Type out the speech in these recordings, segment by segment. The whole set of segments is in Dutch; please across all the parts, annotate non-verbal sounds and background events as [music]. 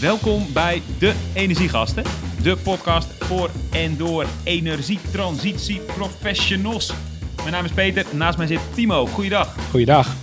Welkom bij De Energiegasten, de podcast voor en door energietransitie professionals. Mijn naam is Peter, naast mij zit Timo. Goeiedag. Goeiedag.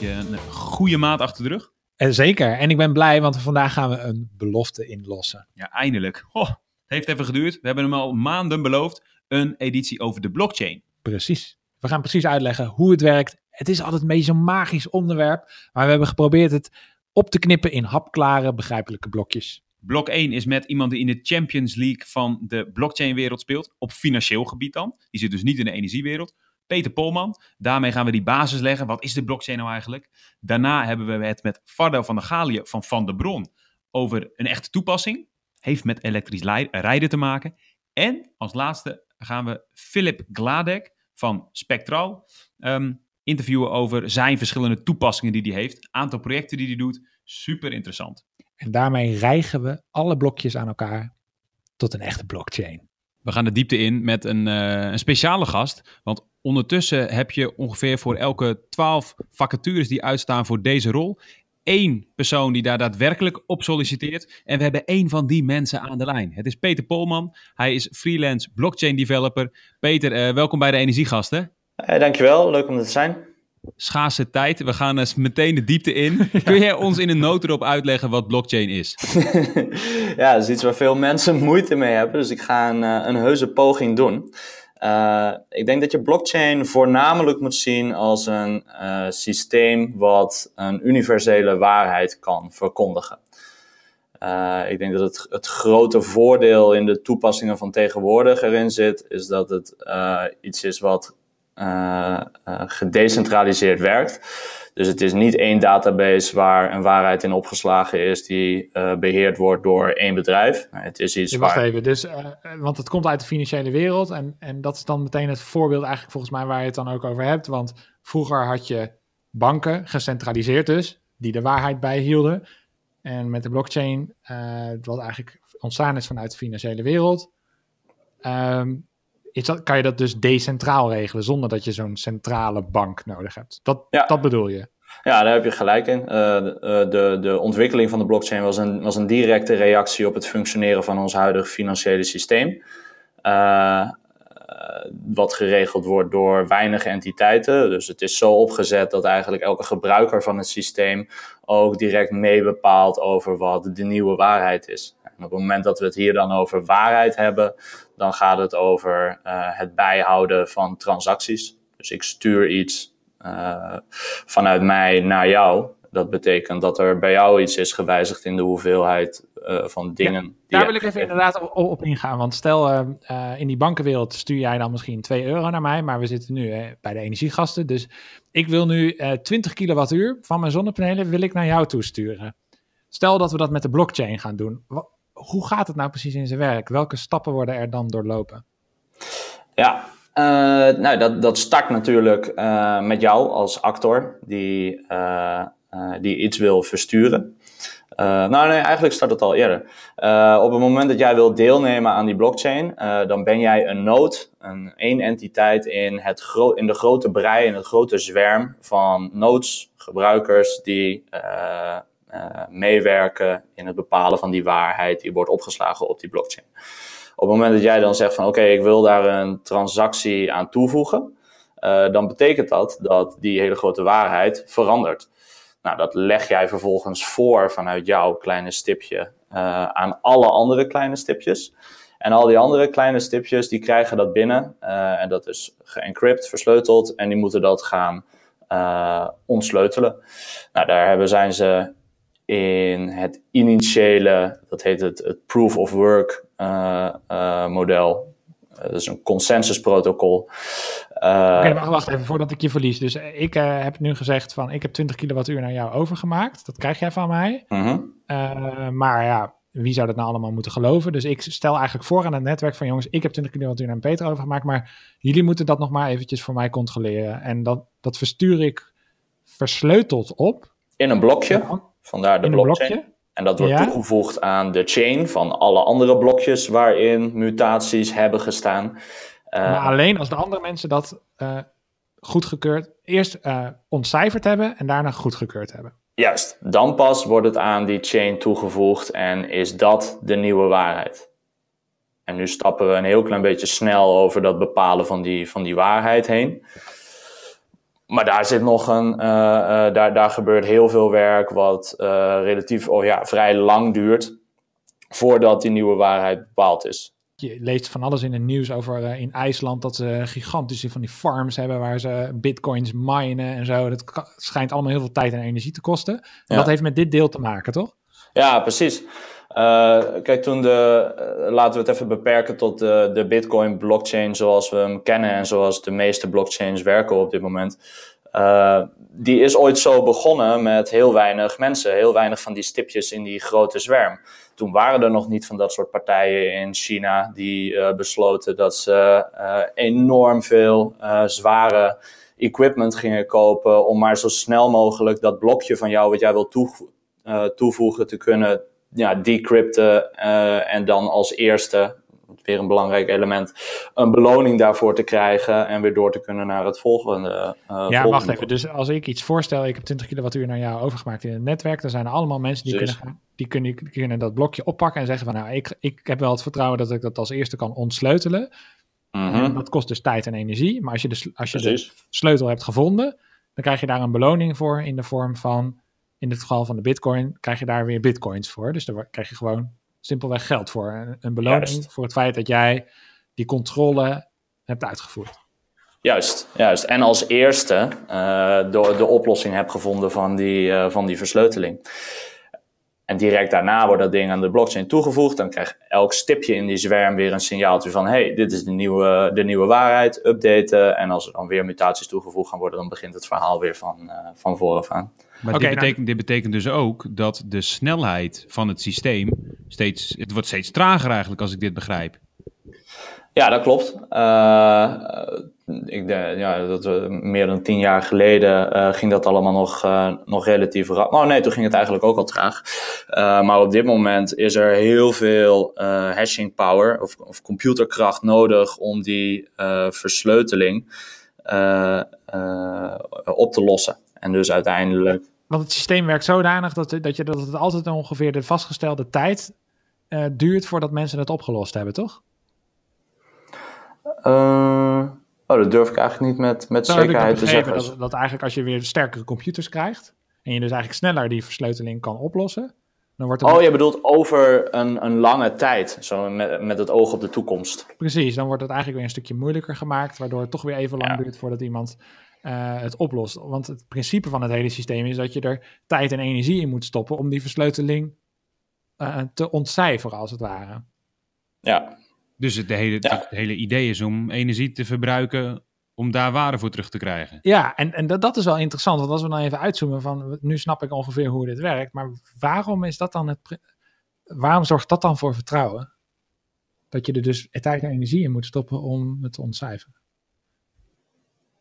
Je een goede maand achter de rug? En eh, zeker. En ik ben blij, want vandaag gaan we een belofte inlossen. Ja, eindelijk. Oh, het heeft even geduurd. We hebben hem al maanden beloofd. Een editie over de blockchain. Precies. We gaan precies uitleggen hoe het werkt. Het is altijd een beetje zo'n magisch onderwerp. Maar we hebben geprobeerd het op te knippen in hapklare, begrijpelijke blokjes. Blok 1 is met iemand die in de Champions League van de blockchain-wereld speelt. Op financieel gebied dan. Die zit dus niet in de energiewereld. Peter Polman. Daarmee gaan we die basis leggen. Wat is de blockchain nou eigenlijk? Daarna hebben we het met Fardo van der Galië van Van der Bron over een echte toepassing. Heeft met elektrisch rijden te maken. En als laatste gaan we Philip Gladek van Spectral ehm, interviewen over zijn verschillende toepassingen die hij heeft. Aantal projecten die hij doet. Super interessant. En daarmee rijgen we alle blokjes aan elkaar tot een echte blockchain. We gaan de diepte in met een, uh, een speciale gast. Want ondertussen heb je ongeveer voor elke twaalf vacatures die uitstaan voor deze rol. één persoon die daar daadwerkelijk op solliciteert. En we hebben één van die mensen aan de lijn. Het is Peter Polman. Hij is freelance blockchain developer. Peter, uh, welkom bij de Energiegasten. Hey, dankjewel, leuk om er te zijn. Schaarse tijd, we gaan eens meteen de diepte in. [laughs] Kun jij ons in een notendop uitleggen wat blockchain is? [laughs] ja, dat is iets waar veel mensen moeite mee hebben, dus ik ga een, uh, een heuse poging doen. Uh, ik denk dat je blockchain voornamelijk moet zien als een uh, systeem wat een universele waarheid kan verkondigen. Uh, ik denk dat het, het grote voordeel in de toepassingen van tegenwoordig erin zit, is dat het iets is wat gedecentraliseerd werkt. Dus het is niet één database waar een waarheid in opgeslagen is die uh, beheerd wordt door één bedrijf. Het is iets wacht even, dus, want het komt uit de financiële wereld en, en dat is dan meteen het voorbeeld eigenlijk volgens mij waar je het dan ook over hebt. Want vroeger had je banken, gecentraliseerd dus, die de waarheid bijhielden. En met de blockchain, wat eigenlijk ontstaan is vanuit de financiële wereld, um, is dat, kan je dat dus decentraal regelen zonder dat je zo'n centrale bank nodig hebt. Dat, ja. dat bedoel je? Ja, daar heb je gelijk in. Uh, de, de ontwikkeling van de blockchain was een, was een directe reactie op het functioneren van ons huidige financiële systeem. Uh, wat geregeld wordt door weinige entiteiten. Dus het is zo opgezet dat eigenlijk elke gebruiker van het systeem ook direct mee bepaalt over wat de nieuwe waarheid is. En op het moment dat we het hier dan over waarheid hebben, dan gaat het over uh, het bijhouden van transacties. Dus ik stuur iets uh, vanuit mij naar jou. Dat betekent dat er bij jou iets is gewijzigd in de hoeveelheid uh, van dingen. Ja, daar wil ik even inderdaad op, op, ingaan. Want stel, uh, in die bankenwereld stuur jij dan misschien 2 euro naar mij. Maar we zitten nu bij de energiegasten. Dus ik wil nu 20 kilowattuur van mijn zonnepanelen wil ik naar jou toesturen. Stel dat we dat met de blockchain gaan doen. Hoe gaat het nou precies in zijn werk? Welke stappen worden er dan doorlopen? Ja, uh, nou, dat, dat start natuurlijk uh, met jou als actor die, uh, die iets wil versturen. nou, nee, eigenlijk start het al eerder. op het moment dat jij wil deelnemen aan die blockchain, dan ben jij een node, een één entiteit in, het in de grote brei, in het grote zwerm van nodes, gebruikers die uh, meewerken in het bepalen van die waarheid die wordt opgeslagen op die blockchain. Op het moment dat jij dan zegt van oké, ik wil daar een transactie aan toevoegen, uh, dan betekent dat dat die hele grote waarheid verandert. Nou, dat leg jij vervolgens voor vanuit jouw kleine stipje uh, aan alle andere kleine stipjes. En al die andere kleine stipjes, die krijgen dat binnen. En dat is geencrypt, versleuteld. En die moeten dat gaan uh, ontsleutelen. Nou, daar hebben, zijn ze in het initiële, dat heet het, het proof of work uh, uh, model. Uh, dat is een consensusprotocol. Oké, okay, wacht, wacht even voordat ik je verlies. Dus ik heb nu gezegd van ik heb 20 kilowattuur naar jou overgemaakt. Dat krijg jij van mij. -hmm. maar ja, wie zou dat nou allemaal moeten geloven? Dus ik stel eigenlijk voor aan het netwerk van jongens, ik heb 20 kilowattuur naar Peter overgemaakt, maar jullie moeten dat nog maar eventjes voor mij controleren. En dat, dat verstuur ik versleuteld op. In een blokje. Vandaar de blockchain. En dat wordt toegevoegd aan de chain van alle andere blokjes waarin mutaties hebben gestaan. Uh, maar alleen als de andere mensen dat uh, goedgekeurd, eerst uh, ontcijferd hebben en daarna goedgekeurd hebben. Juist, dan pas wordt het aan die chain toegevoegd en is dat de nieuwe waarheid. En nu stappen we een heel klein beetje snel over dat bepalen van die, van die waarheid heen. Maar daar zit nog een, uh, uh, daar, daar gebeurt heel veel werk wat uh, relatief, of ja, vrij lang duurt voordat die nieuwe waarheid bepaald is. Je leest van alles in het nieuws over in IJsland dat ze gigantische van die farms hebben waar ze bitcoins minen en zo. Dat schijnt allemaal heel veel tijd en energie te kosten. En ja. dat heeft met dit deel te maken, toch? Ja, precies. Uh, kijk, toen de, uh, laten we het even beperken tot de, de Bitcoin blockchain zoals we hem kennen en zoals de meeste blockchains werken op dit moment. Uh, die is ooit zo begonnen met heel weinig mensen, heel weinig van die stipjes in die grote zwerm. Toen waren er nog niet van dat soort partijen in China die besloten dat ze enorm veel zware equipment gingen kopen om maar zo snel mogelijk dat blokje van jou wat jij wil toevoegen te kunnen ja, decrypten uh, en dan als eerste, weer een belangrijk element, een beloning daarvoor te krijgen en weer door te kunnen naar het volgende. Uh, ja, wacht even. Dus als ik iets voorstel, ik heb 20 kilowattuur naar jou overgemaakt in het netwerk, dan zijn er allemaal mensen die, kunnen, die, kunnen, die kunnen dat blokje oppakken en zeggen van nou, ik, ik heb wel het vertrouwen dat ik dat als eerste kan ontsleutelen. Mm -hmm. Dat kost dus tijd en energie. Maar als je de, als je de sleutel hebt gevonden, dan krijg je daar een beloning voor in de vorm van in het geval van de bitcoin krijg je daar weer bitcoins voor. Dus daar krijg je gewoon simpelweg geld voor. Een, een beloning juist. voor het feit dat jij die controle hebt uitgevoerd. Juist, juist. En als eerste uh, de, de oplossing hebt gevonden van die, uh, van die versleuteling. En direct daarna wordt dat ding aan de blockchain toegevoegd. Dan krijgt elk stipje in die zwerm weer een signaaltje van: hey, dit is de nieuwe, de nieuwe waarheid, updaten. En als er dan weer mutaties toegevoegd gaan worden, dan begint het verhaal weer van, uh, van vooraf aan. Maar okay, dit, betekent, nou... dit betekent dus ook dat de snelheid van het systeem steeds, het wordt steeds trager eigenlijk als ik dit begrijp. Ja, dat klopt. Uh, ik denk, ja, dat we meer dan tien jaar geleden uh, ging dat allemaal nog, uh, nog relatief rap. Oh nee, toen ging het eigenlijk ook al traag. maar op dit moment is er heel veel hashing power of, of computerkracht nodig om die versleuteling op te lossen. En dus uiteindelijk. Want het systeem werkt zodanig dat, dat, je, dat het altijd ongeveer de vastgestelde tijd uh, duurt voordat mensen het opgelost hebben, toch? Uh, oh, dat durf ik eigenlijk niet met, met zekerheid te zeggen. Dat, dat eigenlijk als je weer sterkere computers krijgt en je dus eigenlijk sneller die versleuteling kan oplossen. Dan wordt het oh, je bedoelt over een, een lange tijd, zo met, met het oog op de toekomst. Precies, dan wordt het eigenlijk weer een stukje moeilijker gemaakt, waardoor het toch weer even lang ja. duurt voordat iemand uh, het oplost. Want het principe van het hele systeem is dat je er tijd en energie in moet stoppen om die versleuteling uh, te ontcijferen, als het ware. Ja. Dus het hele, ja. het hele idee is om energie te verbruiken om daar waarde voor terug te krijgen. Ja, en, en dat, dat is wel interessant. Want als we dan even uitzoomen van, nu snap ik ongeveer hoe dit werkt, maar waarom is dat dan het, waarom zorgt dat dan voor vertrouwen? Dat je er dus tijd en energie in moet stoppen om het te ontcijferen.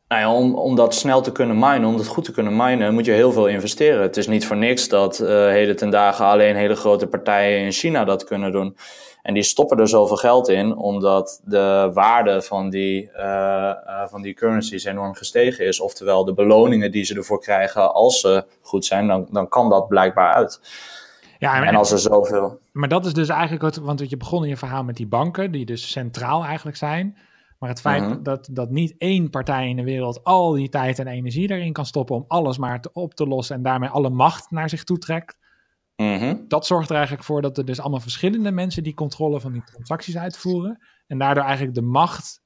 Nou ja, om, om dat snel te kunnen minen, om dat goed te kunnen minen, moet je heel veel investeren. Het is niet voor niks dat uh, heden ten dagen alleen hele grote partijen in China dat kunnen doen. En die stoppen er zoveel geld in, omdat de waarde van die, uh, uh, van die currencies enorm gestegen is. Oftewel, de beloningen die ze ervoor krijgen als ze goed zijn, dan, dan kan dat blijkbaar uit. Ja, en, en als er zoveel. Maar dat is dus eigenlijk, want je begon in je verhaal met die banken, die dus centraal eigenlijk zijn. Maar het feit dat, dat niet één partij in de wereld al die tijd en energie erin kan stoppen om alles maar te, op te lossen en daarmee alle macht naar zich toe trekt, uh-huh. dat zorgt er eigenlijk voor dat er dus allemaal verschillende mensen die controle van die transacties uitvoeren en daardoor eigenlijk de macht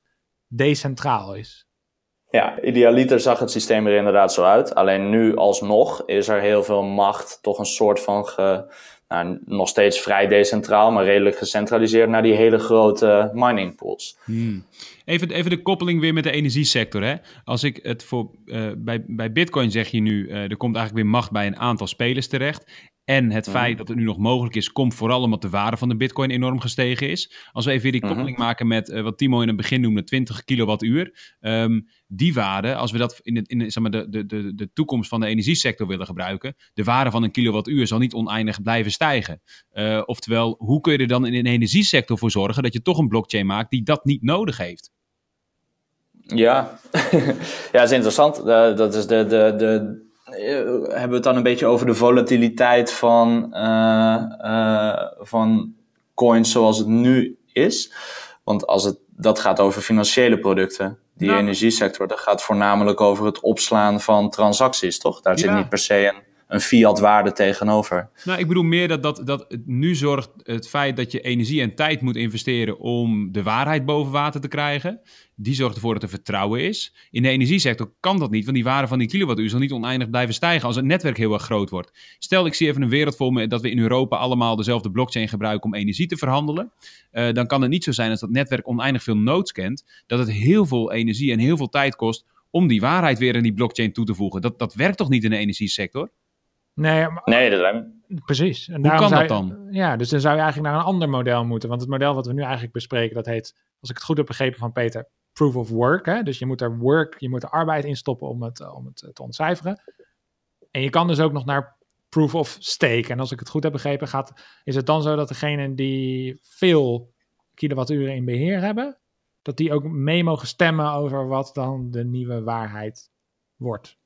decentraal is. Ja, idealiter zag het systeem er inderdaad zo uit. Alleen nu alsnog is er heel veel macht toch een soort van ge, nou, nog steeds vrij decentraal, maar redelijk gecentraliseerd naar die hele grote mining pools. Hmm. Even, even de koppeling weer met de energiesector. Hè? Als ik het voor, uh, bij, bij Bitcoin zeg je nu, uh, er komt eigenlijk weer macht bij een aantal spelers terecht. En het mhm. feit dat het nu nog mogelijk is, komt vooral omdat de waarde van de bitcoin enorm gestegen is. Als we even weer die mhm. koppeling maken met uh, wat Timo in het begin noemde, 20 kilowattuur. Um, die waarde, als we dat in, het, in zeg maar, de, de, de, de toekomst van de energiesector willen gebruiken, de waarde van een kilowattuur zal niet oneindig blijven stijgen. Uh, oftewel, hoe kun je er dan in de energiesector voor zorgen dat je toch een blockchain maakt die dat niet nodig heeft? Ja, [laughs] ja dat is interessant. Uh, dat is de, de, de hebben we het dan een beetje over de volatiliteit van, van coins zoals het nu is? Want als het, dat gaat over financiële producten. Die nou, energiesector, dat gaat voornamelijk over het opslaan van transacties, toch? Daar zit niet per se een een fiat-waarde tegenover. Nou, ik bedoel meer dat, dat, dat nu zorgt het feit dat je energie en tijd moet investeren om de waarheid boven water te krijgen. Die zorgt ervoor dat er vertrouwen is. In de energiesector kan dat niet, want die waarde van die kilowattuur zal niet oneindig blijven stijgen als het netwerk heel erg groot wordt. Stel, ik zie even een wereld voor me dat we in Europa allemaal dezelfde blockchain gebruiken om energie te verhandelen. Uh, dan kan het niet zo zijn als dat netwerk oneindig veel nodes kent, dat het heel veel energie en heel veel tijd kost om die waarheid weer in die blockchain toe te voegen. Dat, dat werkt toch niet in de energiesector? Nee, nee dat lijkt Precies. En Hoe kan dat dan? Ja, dus dan zou je eigenlijk naar een ander model moeten. Want het model wat we nu eigenlijk bespreken, dat heet, als ik het goed heb begrepen van Peter, proof of work. Hè? Dus je moet er work, je moet er arbeid in stoppen om het, om het te ontcijferen. En je kan dus ook nog naar proof of stake. En als ik het goed heb begrepen, gaat, is het dan zo dat degenen die veel kilowatturen in beheer hebben, dat die ook mee mogen stemmen over wat dan de nieuwe waarheid wordt?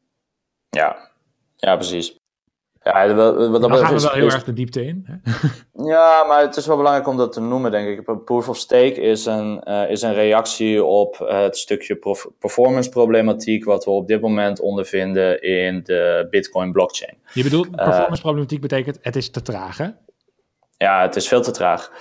Ja, ja precies. Ja, wat, wat Dan gaan we wel heel erg de diepte in. Hè? [laughs] Ja, maar het is wel belangrijk om dat te noemen, denk ik. Proof of stake is een, uh, is een reactie op het stukje performance problematiek wat we op dit moment ondervinden in de Bitcoin blockchain. Je bedoelt, eh, performance problematiek betekent het is te traag, hè? Ja, het is veel te traag.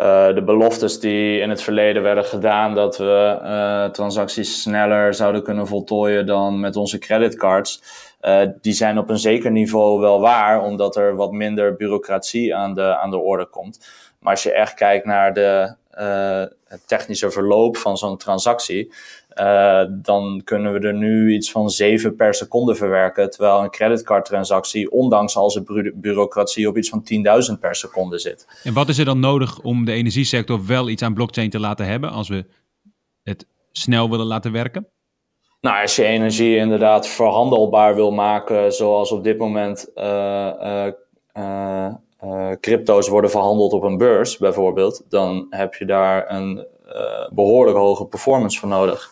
Uh, de beloftes die in het verleden werden gedaan dat we uh, transacties sneller zouden kunnen voltooien dan met onze creditcards, uh, die zijn op een zeker niveau wel waar, omdat er wat minder bureaucratie aan de, aan de orde komt. Maar als je echt kijkt naar de technische verloop van zo'n transactie, uh, dan kunnen we er nu iets van 7 per seconde verwerken. Terwijl een creditcardtransactie, ondanks al zijn bureaucratie, op iets van 10.000 per seconde zit. En wat is er dan nodig om de energiesector wel iets aan blockchain te laten hebben als we het snel willen laten werken? Nou, als je energie inderdaad verhandelbaar wil maken, zoals op dit moment uh, uh, crypto's worden verhandeld op een beurs, bijvoorbeeld, dan heb je daar een behoorlijk hoge performance voor nodig.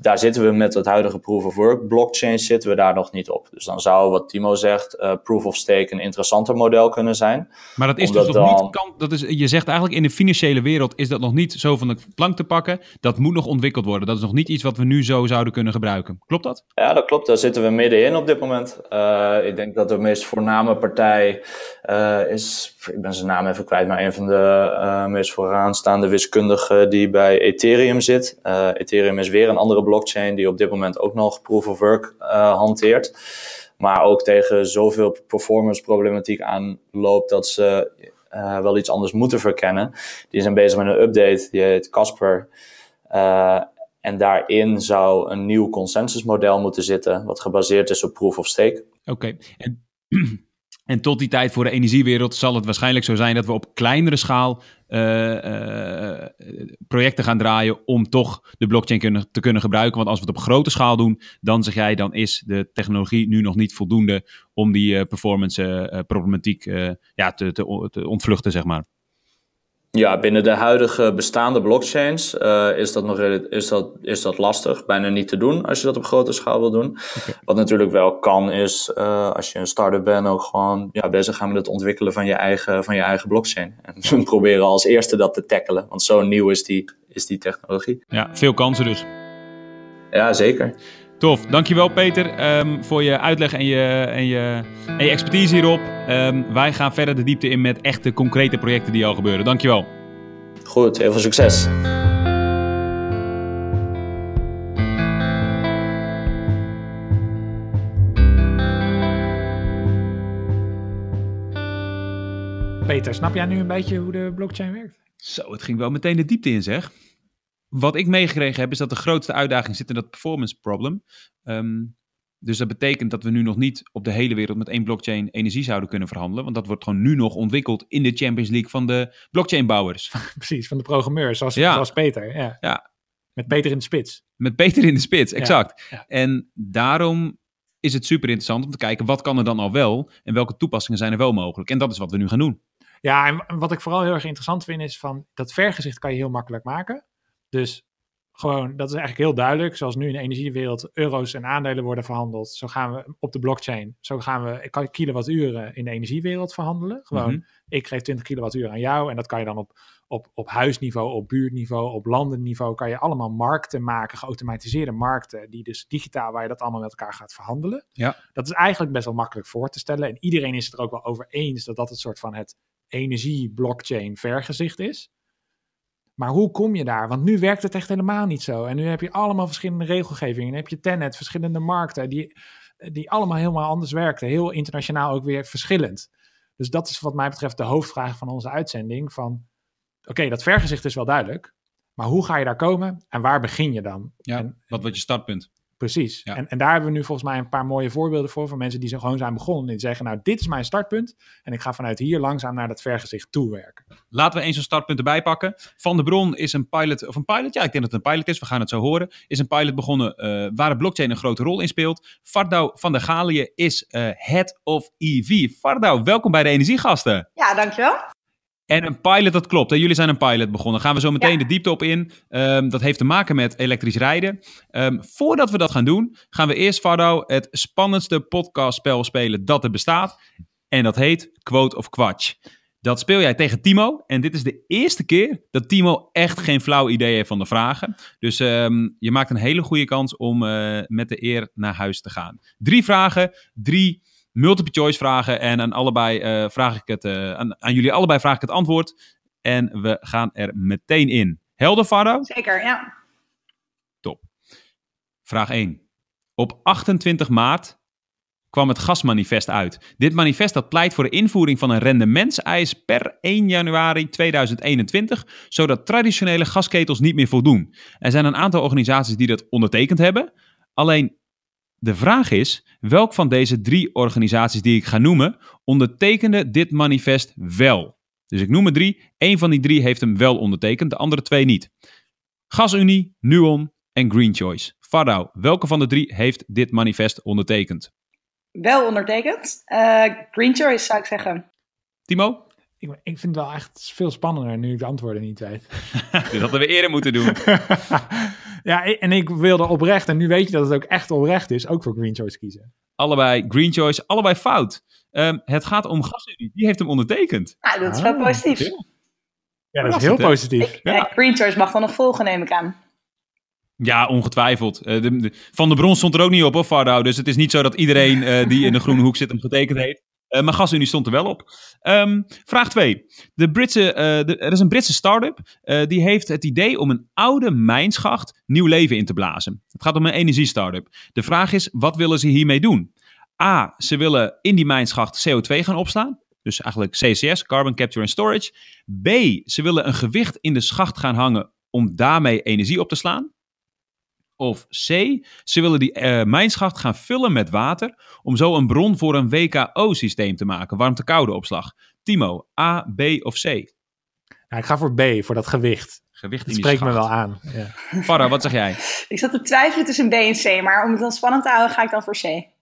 Daar zitten we met het huidige proof of work blockchain zitten we daar nog niet op. Dus dan zou wat Timo zegt, uh, proof of stake een interessanter model kunnen zijn. Maar dat is dus nog niet, kan, dat is, je zegt eigenlijk in de financiële wereld is dat nog niet zo van de plank te pakken. Dat moet nog ontwikkeld worden. Dat is nog niet iets wat we nu zo zouden kunnen gebruiken. Klopt dat? Ja, dat klopt. Daar zitten we middenin op dit moment. Uh, ik denk dat de meest voorname partij uh, is, ik ben zijn naam even kwijt, maar een van de meest vooraanstaande wiskundigen die bij Ethereum zit. Ethereum is weer een andere blockchain die op dit moment ook nog proof of work uh, hanteert. Maar ook tegen zoveel performance problematiek aanloopt dat ze uh, wel iets anders moeten verkennen. Die zijn bezig met een update, die heet Casper. Uh, en daarin zou een nieuw consensusmodel moeten zitten, wat gebaseerd is op proof of stake. Oké, en en tot die tijd voor de energiewereld zal het waarschijnlijk zo zijn dat we op kleinere schaal uh, uh, projecten gaan draaien om toch de blockchain kunnen, te kunnen gebruiken. Want als we het op grote schaal doen, dan zeg jij, dan is de technologie nu nog niet voldoende om die uh, performance problematiek ja, te, te, te ontvluchten, zeg maar. Ja, binnen de huidige bestaande blockchains uh, is, dat nog, is, dat, is dat lastig, bijna niet te doen als je dat op grote schaal wil doen. Wat natuurlijk wel kan is, uh, als je een start-up bent, ook gewoon ja, bezig gaan met het ontwikkelen van je eigen, van je eigen blockchain. En [laughs] proberen als eerste dat te tackelen, want zo nieuw is die, is die technologie. Ja, veel kansen dus. Ja, zeker. Tof, dankjewel Peter um, voor je uitleg en je, en je, en je expertise hierop. Um, wij gaan verder de diepte in met echte concrete projecten die al gebeuren. Dankjewel. Goed, heel veel succes. Peter, snap jij nu een beetje hoe de blockchain werkt? Zo, het ging wel meteen de diepte in zeg. Wat ik meegekregen heb, is dat de grootste uitdaging zit in dat performance problem. Um, dus dat betekent dat we nu nog niet op de hele wereld met één blockchain energie zouden kunnen verhandelen. Want dat wordt gewoon nu nog ontwikkeld in de Champions League van de blockchainbouwers. [laughs] Precies, van de programmeurs, zoals, ja. zoals Peter. Ja. ja. Met Peter in de spits. Met Peter in de spits, exact. Ja. En daarom is het super interessant om te kijken wat kan er dan al wel en welke toepassingen zijn er wel mogelijk. En dat is wat we nu gaan doen. Ja, en wat ik vooral heel erg interessant vind is van dat vergezicht kan je heel makkelijk maken. Dus gewoon, dat is eigenlijk heel duidelijk. Zoals nu in de energiewereld euro's en aandelen worden verhandeld. Zo gaan we op de blockchain. Zo gaan we kilowatturen in de energiewereld verhandelen. Gewoon, Mhm. ik geef 20 kilowattuur aan jou. En dat kan je dan op, op, op huisniveau, op buurtniveau, op landenniveau. Kan je allemaal markten maken, geautomatiseerde markten. Die dus digitaal, waar je dat allemaal met elkaar gaat verhandelen. Ja. Dat is eigenlijk best wel makkelijk voor te stellen. En iedereen is het er ook wel over eens dat dat het soort van het energie-blockchain vergezicht is. Maar hoe kom je daar? Want nu werkt het echt helemaal niet zo. En nu heb je allemaal verschillende regelgevingen. Dan heb je Tenet, verschillende markten, die, die allemaal helemaal anders werken. Heel internationaal ook weer verschillend. Dus dat is wat mij betreft de hoofdvraag van onze uitzending. Van, oké, dat vergezicht is wel duidelijk. Maar hoe ga je daar komen en waar begin je dan? Ja, En- wat wordt je startpunt? Precies. Ja. En, en daar hebben we nu volgens mij een paar mooie voorbeelden voor. Van mensen die zo gewoon zijn begonnen. Die zeggen, nou, dit is mijn startpunt. En ik ga vanuit hier langzaam naar dat vergezicht toe werken. Laten we eens een startpunt erbij pakken. Van de Bron is een pilot, of een pilot, ja, ik denk dat het een pilot is, we gaan het zo horen. Is een pilot begonnen eh, waar de blockchain een grote rol in speelt. Fardouw van der Galië is eh, Head of EV. Fardouw, welkom bij de Energiegasten. Ja, dankjewel. En een pilot, dat klopt. Hè? Jullie zijn een pilot begonnen. Gaan we zo meteen Ja. de diepte op in. Ehm, dat heeft te maken met elektrisch rijden. Ehm, voordat we dat gaan doen, gaan we eerst, Fardouw, het spannendste podcastspel spelen dat er bestaat. En dat heet Quote of Quatsch. Dat speel jij tegen Timo. En dit is de eerste keer dat Timo echt geen flauw idee heeft van de vragen. Dus ehm, je maakt een hele goede kans om eh, met de eer naar huis te gaan. Drie vragen, drie multiple choice vragen. En aan, allebei, eh, vraag ik het, eh, aan, aan jullie allebei vraag ik het antwoord. En we gaan er meteen in. Helder, Fardo? Zeker, ja. Vraag 1. Op 28 maart kwam het gasmanifest uit. Dit manifest dat pleit voor de invoering van een rendementseis per 1 januari 2021, zodat traditionele gasketels niet meer voldoen. Er zijn een aantal organisaties die dat ondertekend hebben. Alleen de vraag is, welk van deze drie organisaties die ik ga noemen, ondertekende dit manifest wel? Dus ik noem er drie. Eén van die drie heeft hem wel ondertekend, de andere twee niet. GasUnie, Nuon en Green Choice. Fardouw, welke van de drie heeft dit manifest ondertekend? Wel ondertekend. Eh, Green Choice zou ik zeggen. Timo? Ik, ik vind het wel echt veel spannender nu ik de antwoorden niet weet. Dit hadden we eerder moeten doen. [laughs] ja, en ik wilde oprecht, en nu weet je dat het ook echt oprecht is, ook voor Green Choice kiezen. Allebei Green Choice, allebei fout. Ehm, het gaat om GasUnie, die heeft hem ondertekend. Nou, dat is wel Ah, positief. Ja, dat is heel positief. Ik, eh, Green Choice mag dan nog volgen, neem ik aan. Ja, ongetwijfeld. Eh, de, de- van de Bron stond er ook niet op, hoor, Fardouw. Dus het is niet zo dat iedereen eh, die in de groene hoek zit hem getekend heeft. Eh, maar GasUnie stond er wel op. Ehm, vraag 2. De Britse, eh, er is een Britse start-up eh, die heeft het idee om een oude mijnschacht nieuw leven in te blazen. Het gaat om een energiestartup. De vraag is, wat willen ze hiermee doen? A, ze willen in die mijnschacht CO2 gaan opslaan. Dus eigenlijk CCS, Carbon Capture and Storage. B, ze willen een gewicht in de schacht gaan hangen om daarmee energie op te slaan. Of C, ze willen die eh, mijnschacht gaan vullen met water om zo een bron voor een WKO-systeem te maken, warmte-koude opslag. Timo, A, B of C? Nou, ik ga voor B, voor dat gewicht. Gewicht Dat in spreekt me wel aan. Ja. Farah, wat zeg jij? Ik zat te twijfelen tussen B en C, maar om het dan spannend te houden, ga ik dan voor C.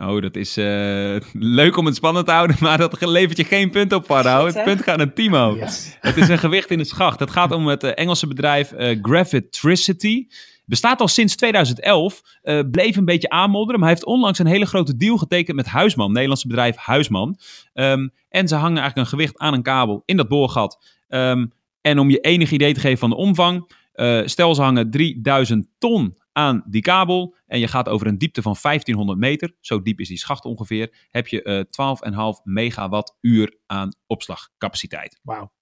Oh, dat is eh, [laughs] leuk om het spannend te houden, [laughs] maar dat levert je geen punt op. Shit, Het punt gaat naar Timo. Yes. Het is een gewicht in de schacht. Het gaat om het eh, Engelse bedrijf eh, Gravitricity. Bestaat al sinds 2011. eh, bleef een beetje aanmodderen. Maar heeft onlangs een hele grote deal getekend met Huisman. Nederlandse bedrijf Huisman. Ehm, en ze hangen eigenlijk een gewicht aan een kabel in dat boorgat. Ehm, en om je enig idee te geven van de omvang. eh, stel ze hangen 3000 ton aan die kabel. En je gaat over een diepte van 1500 meter. Zo diep is die schacht ongeveer. Heb je eh 12,5 megawattuur aan opslagcapaciteit. Wauw.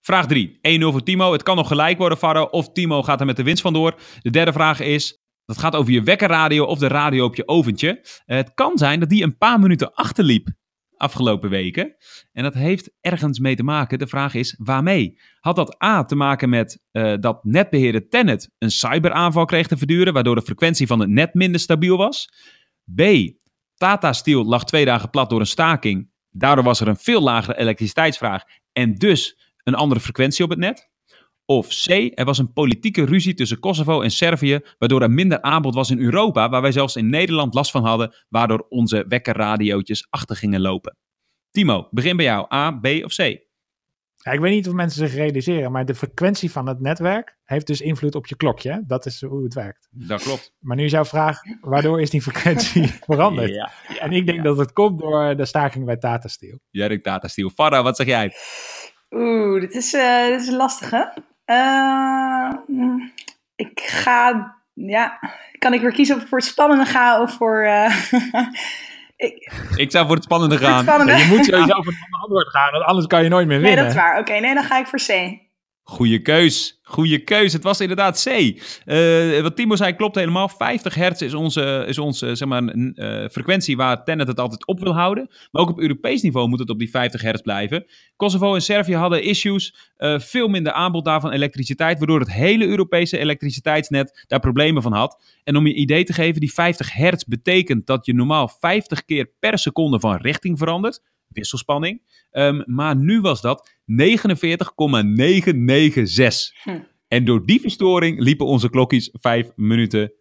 Vraag 3. 1-0 voor Timo. Het kan nog gelijk worden, Faro. Of Timo gaat er met de winst vandoor. De derde vraag is... Dat gaat over je wekkerradio of de radio op je oventje. Eh, het kan zijn dat die een paar minuten achterliep afgelopen weken. En dat heeft ergens mee te maken. De vraag is, waarmee? Had dat A te maken met eh, dat netbeheerder Tenet een cyberaanval kreeg te verduren... waardoor de frequentie van het net minder stabiel was? B. Tata Steel lag twee dagen plat door een staking. Daardoor was er een veel lagere elektriciteitsvraag en dus een andere frequentie op het net. Of C, er was een politieke ruzie tussen Kosovo en Servië, waardoor er minder aanbod was in Europa, waar wij zelfs in Nederland last van hadden, waardoor onze wekkerradiootjes achter gingen lopen. Timo, begin bij jou. A, B of C? Ja, ik weet niet of mensen zich realiseren, maar de frequentie van het netwerk heeft dus invloed op je klokje. hè? Dat is hoe het werkt. Dat klopt. Maar nu is jouw vraag, waardoor is die frequentie [laughs] veranderd? Ja, ja, en ik denk ja. dat het komt door de staking bij Tata Steel. Jij denkt Tata Steel. Farah, wat zeg jij? Oeh, dit is, eh, dit is een lastige. Eh, ik ga, ja, kan ik weer kiezen of ik voor het spannende ga of voor... eh, [laughs] ik, Ik zou voor het spannende voor het gaan. spannende. Je moet sowieso voor een antwoord gaan, want anders kan je nooit meer Nee, winnen. dat is waar. Oké, nee, dan ga ik voor C. Goeie keus. Goeie keus. Het was inderdaad C. Eh, wat Timo zei klopt helemaal. 50 hertz is onze, is onze zeg maar, eh, frequentie waar Tenet het altijd op wil houden. Maar ook op Europees niveau moet het op die 50 hertz blijven. Kosovo en Servië hadden issues. eh, veel minder aanbod daarvan elektriciteit. Waardoor het hele Europese elektriciteitsnet daar problemen van had. En om je idee te geven, die 50 hertz betekent dat je normaal 50 keer per seconde van richting verandert. Wisselspanning. Ehm, maar nu was dat 49,996. Hm. En door die verstoring liepen onze klokjes vijf minuten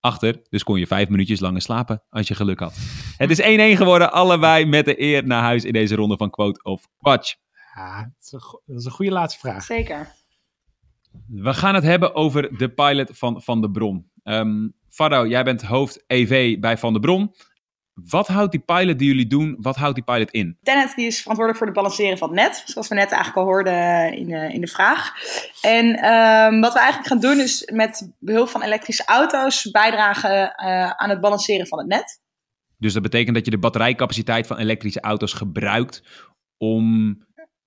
achter. Dus kon je vijf minuutjes langer slapen als je geluk had. Het is 1-1 geworden. Allebei met de eer naar huis in deze ronde van Quote of Quatsch. Ja, dat is, een, go- dat is een goede laatste vraag. Zeker. We gaan het hebben over de pilot van Van der Bron. Ehm Fardo, jij bent hoofd EV bij Van der Bron. Wat houdt die pilot die jullie doen, wat houdt die pilot in? Tenet die is verantwoordelijk voor het balanceren van het net, zoals we net eigenlijk al hoorden in de, in de vraag. En ehm, wat we eigenlijk gaan doen is met behulp van elektrische auto's bijdragen eh, aan het balanceren van het net. Dus dat betekent dat je de batterijcapaciteit van elektrische auto's gebruikt om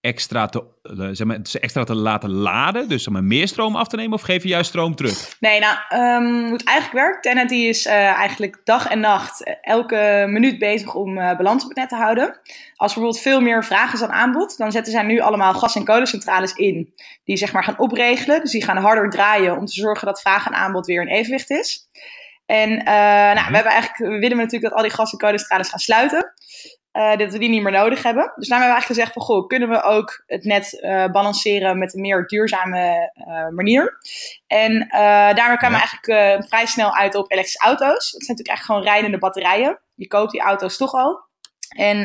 extra te, eh, zeg maar, extra te laten laden. Dus maar, meer stroom af te nemen of geef je juist stroom terug? Nee, nou, ehm, hoe het eigenlijk werkt, Tenet die is eh, eigenlijk dag en nacht eh, elke minuut bezig om balans op het net te houden. Als bijvoorbeeld veel meer vraag is dan aanbod, dan zetten zij nu allemaal gas- en kolencentrales in. Die zeg maar gaan opregelen, dus die gaan harder draaien om te zorgen dat vraag en aanbod weer in evenwicht is. En nou, we, hebben eigenlijk, we willen natuurlijk dat al die gas- en kolencentrales gaan sluiten. Eh, dat we die niet meer nodig hebben. Dus daarom hebben we eigenlijk gezegd van, goh, kunnen we ook het net eh, balanceren met een meer duurzame eh, manier. En daarmee kwamen we eigenlijk vrij snel uit op elektrische auto's. Dat zijn natuurlijk echt gewoon rijdende batterijen. Je koopt die auto's toch al. En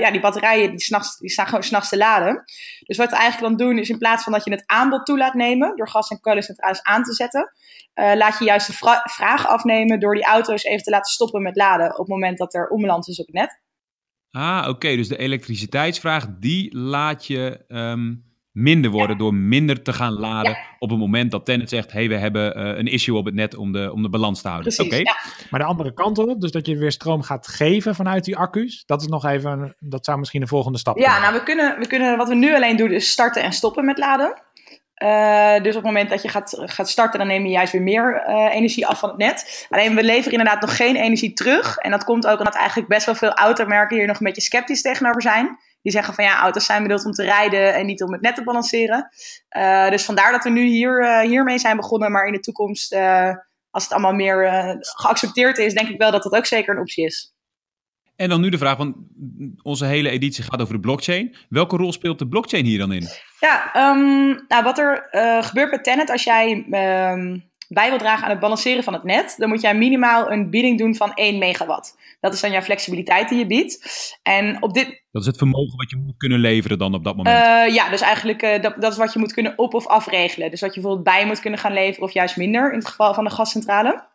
ja, die batterijen die, 's nachts- die staan gewoon s'nachts te laden. Dus wat we eigenlijk dan doen is in plaats van dat je het aanbod toe laat nemen door gas- en kolencentrales aan te zetten, laat je juist de vra- vraag afnemen door die auto's even te laten stoppen met laden op het moment dat er onbalans is op het net. Ah, oké. Dus de elektriciteitsvraag, die laat je ehm, minder worden door minder te gaan laden op het moment dat Tenet zegt, hey, we hebben eh, een issue op het net om de, om de balans te houden. Precies. Oké. Ja. Maar de andere kant op, dus dat je weer stroom gaat geven vanuit die accu's, dat is nog even, dat zou misschien de volgende stap Ja, kunnen nou, we kunnen, we kunnen, wat we nu alleen doen is starten en stoppen met laden. Eh, dus op het moment dat je gaat, gaat starten, dan neem je juist weer meer eh, energie af van het net. Alleen we leveren inderdaad nog geen energie terug. En dat komt ook omdat eigenlijk best wel veel automerken hier nog een beetje sceptisch tegenover zijn. Die zeggen van ja, auto's zijn bedoeld om te rijden en niet om het net te balanceren. Eh, dus vandaar dat we nu hier, hiermee zijn begonnen. Maar in de toekomst, als het allemaal meer geaccepteerd is, denk ik wel dat dat ook zeker een optie is. En dan nu de vraag, want onze hele editie gaat over de blockchain. Welke rol speelt de blockchain hier dan in? Ja, ehm, nou, wat er eh, gebeurt met Tenet als jij ehm, bij wil dragen aan het balanceren van het net, dan moet jij minimaal een bieding doen van 1 megawatt. Dat is dan jouw flexibiliteit die je biedt. En op dit, Dat is het vermogen wat je moet kunnen leveren dan op dat moment. eh, ja, dus eigenlijk eh, dat, dat is wat je moet kunnen op- of afregelen. Dus wat je bijvoorbeeld bij moet kunnen gaan leveren of juist minder in het geval van de gascentrale.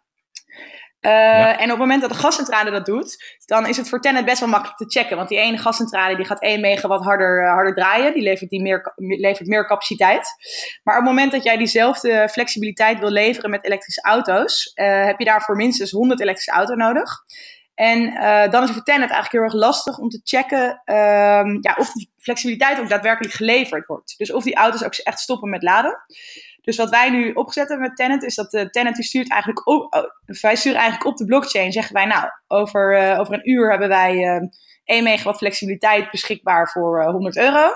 Eh, Ja. En op het moment dat de gascentrale dat doet, dan is het voor Tenet best wel makkelijk te checken. Want die ene gascentrale die gaat 1 megawatt harder, eh, harder draaien. Die levert, die meer, levert meer capaciteit. Maar op het moment dat jij diezelfde flexibiliteit wil leveren met elektrische auto's, eh, heb je daarvoor minstens 100 elektrische auto's nodig. En dan is het voor Tenet eigenlijk heel erg lastig om te checken ehm, ja, of die flexibiliteit ook daadwerkelijk geleverd wordt. Dus of die auto's ook echt stoppen met laden. Dus wat wij nu opgezet hebben met Tenet is dat de Tenet die stuurt eigenlijk op, oh, wij sturen eigenlijk op de blockchain. Zeggen wij nou, over, eh, over een uur hebben wij eh 1 megawatt flexibiliteit beschikbaar voor eh, 100 euro.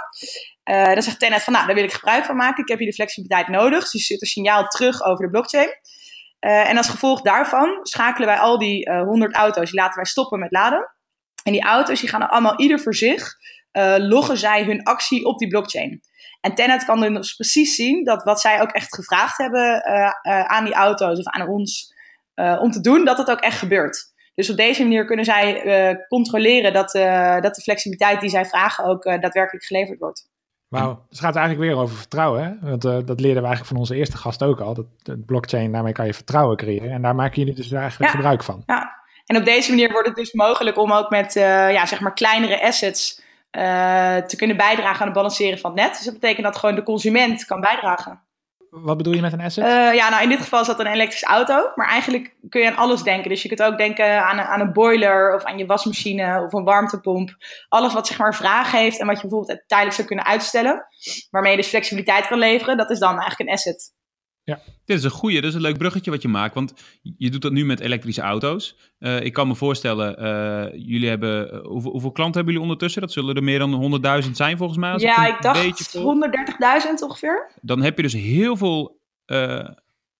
Eh, dan zegt Tenet van nou, daar wil ik gebruik van maken. Ik heb hier de flexibiliteit nodig. Dus die stuurt een signaal terug over de blockchain. Eh, en als gevolg daarvan schakelen wij al die eh 100 auto's, die laten wij stoppen met laden. En die auto's die gaan allemaal ieder voor zich, eh, loggen zij hun actie op die blockchain. En Tenet kan dus precies zien dat wat zij ook echt gevraagd hebben eh, eh, aan die auto's of aan ons eh, om te doen, dat het ook echt gebeurt. Dus op deze manier kunnen zij controleren dat, dat de flexibiliteit die zij vragen ook daadwerkelijk geleverd wordt. Wauw, dus het gaat eigenlijk weer over vertrouwen. Hè? Want uh, dat leerden we eigenlijk van onze eerste gast ook al. Dat blockchain, daarmee kan je vertrouwen creëren. En daar maken jullie dus eigenlijk Ja. gebruik van. Ja, en op deze manier wordt het dus mogelijk om ook met ja, zeg maar kleinere assets eh, te kunnen bijdragen aan het balanceren van het net. Dus dat betekent dat gewoon de consument kan bijdragen. Wat bedoel je met een asset? Eh, ja, nou in dit geval is dat een elektrische auto. Maar eigenlijk kun je aan alles denken. Dus je kunt ook denken aan een, aan een boiler of aan je wasmachine of een warmtepomp. Alles wat zeg maar vraag heeft en wat je bijvoorbeeld tijdelijk zou kunnen uitstellen. Waarmee je dus flexibiliteit kan leveren. Dat is dan eigenlijk een asset. Dit is een goeie, dat is een leuk bruggetje wat je maakt. Want je doet dat nu met elektrische auto's. Eh, ik kan me voorstellen, eh, jullie hebben. eh, hoeveel, hoeveel klanten hebben jullie ondertussen? Dat zullen er meer dan 100.000 zijn volgens mij. als Ja, een ik dacht beetje volg. 130.000 ongeveer. Dan heb je dus heel veel eh,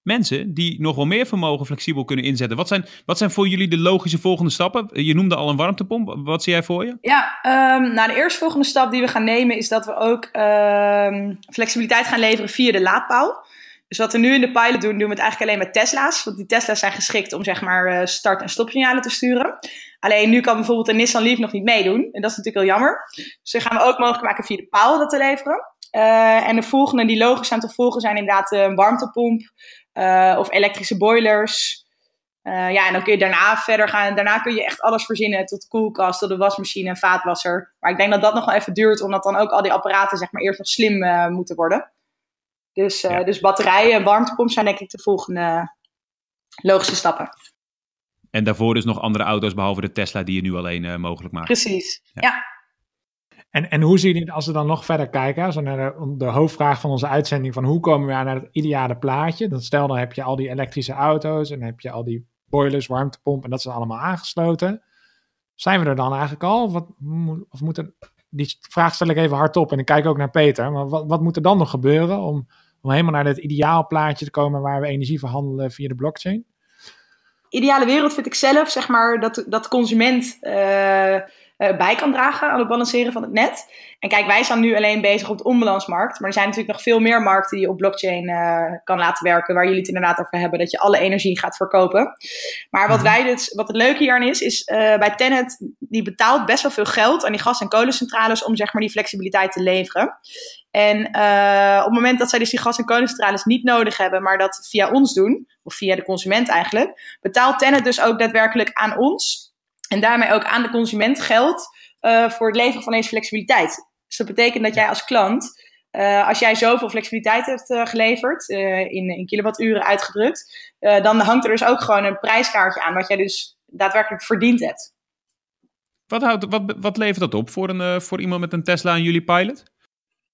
mensen die nog wel meer vermogen flexibel kunnen inzetten. Wat zijn, wat zijn voor jullie de logische volgende stappen? Je noemde al een warmtepomp. Wat zie jij voor je? Ja, ehm, nou de eerstvolgende stap die we gaan nemen is dat we ook ehm, flexibiliteit gaan leveren via de laadpaal. Dus wat we nu in de pilot doen, doen we het eigenlijk alleen met Tesla's. Want die Tesla's zijn geschikt om zeg maar eh, start- en stopsignalen te sturen. Alleen nu kan bijvoorbeeld een Nissan Leaf nog niet meedoen. En dat is natuurlijk heel jammer. Dus dan gaan we ook mogelijk maken via de paal dat te leveren. Eh, en de volgende die logisch zijn te volgen zijn inderdaad een warmtepomp eh, of elektrische boilers. Eh, ja, en dan kun je daarna verder gaan. Daarna kun je echt alles verzinnen tot koelkast, tot de wasmachine en vaatwasser. Maar ik denk dat dat nog wel even duurt, omdat dan ook al die apparaten zeg maar eerst nog slim eh, moeten worden. Dus, eh, Ja. dus batterijen en warmtepomp zijn denk ik de volgende logische stappen. En daarvoor dus nog andere auto's, behalve de Tesla, die je nu alleen eh, mogelijk maakt. Precies. Ja. Ja. En, en hoe zie je, als we dan nog verder kijken, als we naar de, de hoofdvraag van onze uitzending, van hoe komen we aan naar het ideale plaatje? Dan stel dan heb je al die elektrische auto's en heb je al die boilers, warmtepomp en dat is allemaal aangesloten. Zijn we er dan eigenlijk al? Of, wat, of moet er, die vraag stel ik even hardop en ik kijk ook naar Peter. Maar wat, wat moet er dan nog gebeuren om, om helemaal naar het ideaal plaatje te komen waar we energie verhandelen via de blockchain? ideale wereld vind ik zelf, zeg maar, dat, dat de consument eh, eh, bij kan dragen aan het balanceren van het net. En kijk, wij zijn nu alleen bezig op de onbalansmarkt. Maar er zijn natuurlijk nog veel meer markten die je op blockchain eh, kan laten werken. Waar jullie het inderdaad over hebben, dat je alle energie gaat verkopen. Maar wat, Mhm. wij dus, wat het leuke hierin is, is eh, bij Tennet, die betaalt best wel veel geld aan die gas- en kolencentrales om zeg maar die flexibiliteit te leveren. En eh, op het moment dat zij dus die gas- en kolencentrales niet nodig hebben, maar dat via ons doen, of via de consument eigenlijk, betaalt Tennet dus ook daadwerkelijk aan ons en daarmee ook aan de consument geld eh, voor het leveren van deze flexibiliteit. Dus dat betekent dat jij als klant, eh, als jij zoveel flexibiliteit hebt geleverd, in, in kilowatturen uitgedrukt, dan hangt er dus ook gewoon een prijskaartje aan wat jij dus daadwerkelijk verdiend hebt. Wat, houdt, wat, wat levert dat op voor, een, voor iemand met een Tesla en jullie pilot?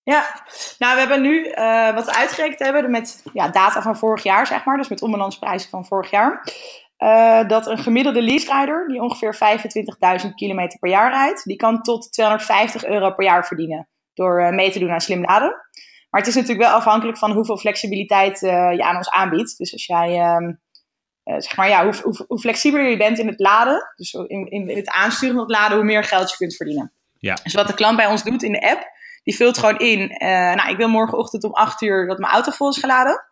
Ja, nou we hebben nu eh, wat we uitgerekend hebben met ja, data van vorig jaar, zeg maar, dus met onbalansprijzen van vorig jaar. eh, dat een gemiddelde lease-rider, die ongeveer 25.000 kilometer per jaar rijdt, die kan tot 250 euro per jaar verdienen door eh, mee te doen aan slim laden. Maar het is natuurlijk wel afhankelijk van hoeveel flexibiliteit je aan ons aanbiedt. Dus als jij, ehm, eh, zeg maar, ja, hoe, hoe, hoe flexibeler je bent in het laden, dus in, in het aansturen van het laden, hoe meer geld je kunt verdienen. Ja. Dus wat de klant bij ons doet in de app, die vult gewoon in. eh, nou, ik wil morgenochtend om 8 uur dat mijn auto vol is geladen.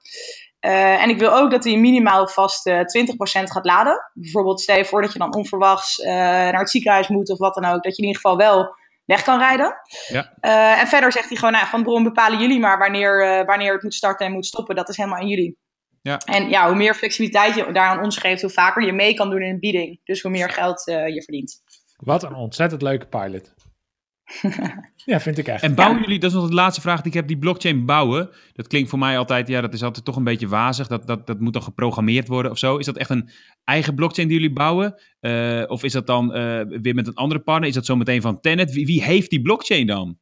Eh, en ik wil ook dat hij minimaal vast eh 20% gaat laden. Bijvoorbeeld stel je voor dat je dan onverwachts eh, naar het ziekenhuis moet of wat dan ook. Dat je in ieder geval wel weg kan rijden. Ja. Eh, en verder zegt hij gewoon, nou, van bron bepalen jullie maar wanneer, eh, wanneer het moet starten en moet stoppen. Dat is helemaal aan jullie. Ja. En ja, hoe meer flexibiliteit je daar aan ons geeft, hoe vaker je mee kan doen in een bieding. Dus hoe meer geld je verdient. Wat een ontzettend leuke pilot. [laughs] ja, vind ik echt. En bouwen jullie, dat is nog de laatste vraag die ik heb, die blockchain bouwen. Dat klinkt voor mij altijd, ja, dat is altijd toch een beetje wazig. Dat, dat, dat moet dan geprogrammeerd worden of zo. Is dat echt een eigen blockchain die jullie bouwen? Eh, of is dat dan eh, weer met een andere partner? Is dat zo meteen van Tenet? Wie, wie heeft die blockchain dan?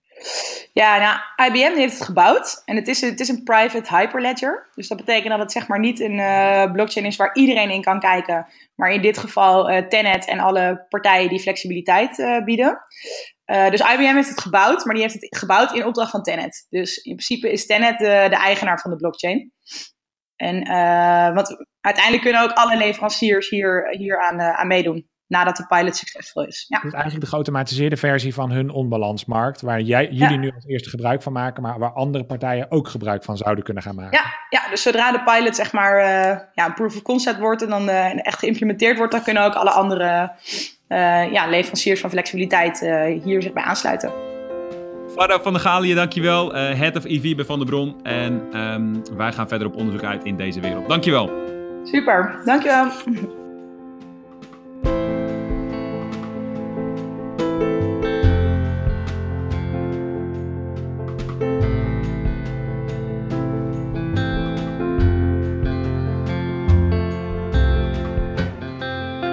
Ja, nou, IBM heeft het gebouwd en het is, het is een private hyperledger. Dus dat betekent dat het zeg maar niet een eh, blockchain is waar iedereen in kan kijken. Maar in dit geval eh Tenet en alle partijen die flexibiliteit eh, bieden. Eh, dus IBM heeft het gebouwd, maar die heeft het gebouwd in opdracht van Tenet. Dus in principe is Tenet de, de eigenaar van de blockchain. En eh, want uiteindelijk kunnen ook alle leveranciers hier, hier aan, eh, aan meedoen. Nadat de pilot succesvol is. Ja. Het is eigenlijk de geautomatiseerde versie van hun onbalansmarkt, waar jij, jullie Ja. nu als eerste gebruik van maken, maar waar andere partijen ook gebruik van zouden kunnen gaan maken. Ja, ja, dus zodra de pilot zeg maar ja, een proof of concept wordt en dan echt geïmplementeerd wordt, dan kunnen ook alle andere eh, ja, leveranciers van flexibiliteit eh, hier zich bij aansluiten. Sparta van der Galië, dankjewel. Uh, Head of EV bij Van der Bron. En um, wij gaan verder op onderzoek uit in deze wereld. Dankjewel. Super, dankjewel.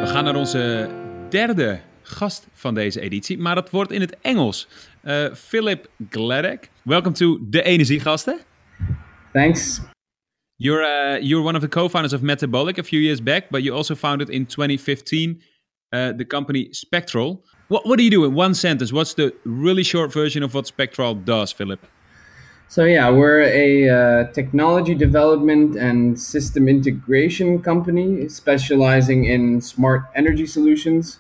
We gaan naar onze derde gast van deze editie, maar dat wordt in het Engels. Uh, Philip Gladek, welcome to De Energiegasten. Thanks. You're uh, you're one of the co-founders of Metabolic a few years back, but you also founded in 2015 uh, the company Spectral. What what do you do in one sentence? What's the really short version of what Spectral does, Philip? So yeah, we're a uh, technology development and system integration company specializing in smart energy solutions.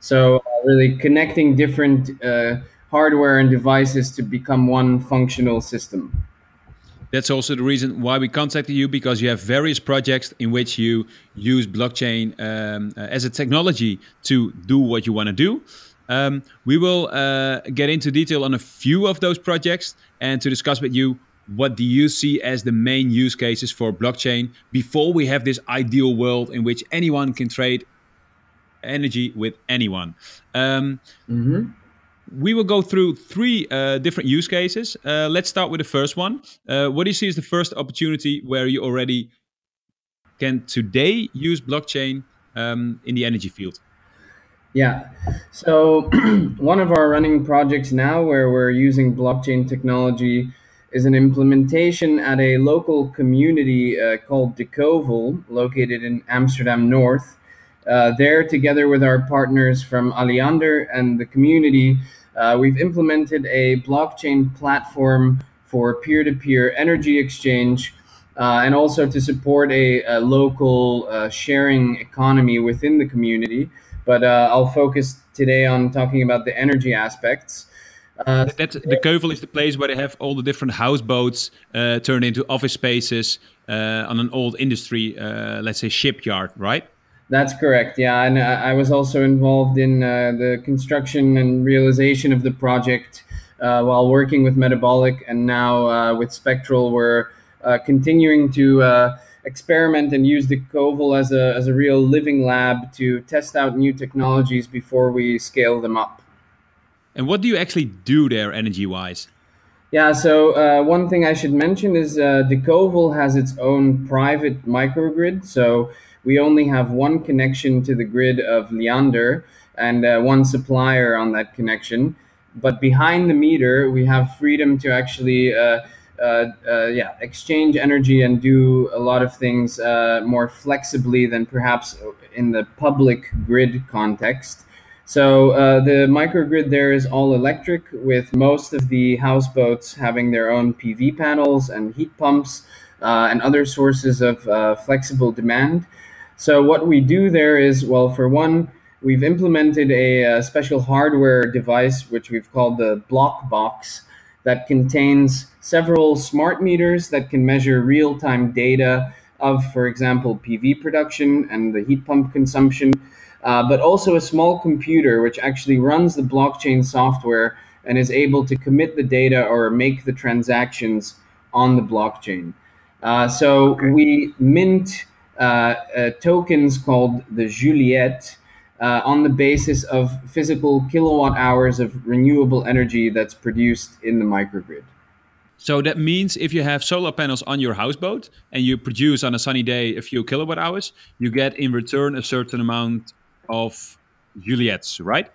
So uh, really connecting different uh, hardware and devices to become one functional system. That's also the reason why we contacted you because you have various projects in which you use blockchain um, uh, as a technology to do what you want to do. Um, we will uh, get into detail on a few of those projects and to discuss with you what do you see as the main use cases for blockchain before we have this ideal world in which anyone can trade energy with anyone. Um, mm-hmm. We will go through three uh, different use cases. Uh, let's start with the first one. Uh, what do you see as the first opportunity where you already can today use blockchain um, in the energy field? Yeah. So, [clears throat] one of our running projects now where we're using blockchain technology is an implementation at a local community uh, called De Kovel, located in Amsterdam North. Uh, there, together with our partners from Aliander and the community, uh, we've implemented a blockchain platform for peer to peer energy exchange uh, and also to support a, a local uh, sharing economy within the community. But uh, I'll focus today on talking about the energy aspects. Uh, That's, the Keuvel is the place where they have all the different houseboats turned into office spaces on an old industry, let's say shipyard, right? That's correct. Yeah, and I was also involved in uh, the construction and realization of the project uh, while working with Metabolic, and now uh, with Spectral, we're uh, continuing to uh, experiment and use the Koval as a as a real living lab to test out new technologies before we scale them up. And what do you actually do there, energy wise? Yeah, so uh, one thing I should mention is uh, the Koval has its own private microgrid. So we only have one connection to the grid of Leander and uh, one supplier on that connection. But behind the meter, we have freedom to actually, uh, uh, uh yeah, exchange energy and do a lot of things uh, more flexibly than perhaps in the public grid context. So uh, the microgrid there is all electric, with most of the houseboats having their own PV panels and heat pumps and other sources of flexible demand. So what we do there is, well, for one, we've implemented a, a, special hardware device which we've called the block box that contains several smart meters that can measure real-time data of, for example, PV production and the heat pump consumption, uh, but also a small computer which actually runs the blockchain software and is able to commit the data or make the transactions on the blockchain. Uh, so we mint uh, uh, tokens called the Juliet uh, on the basis of physical kilowatt hours of renewable energy that's produced in the microgrid. So that means if you have solar panels on your houseboat and you produce on a sunny day a few kilowatt hours, you get in return a certain amount of Juliets, right?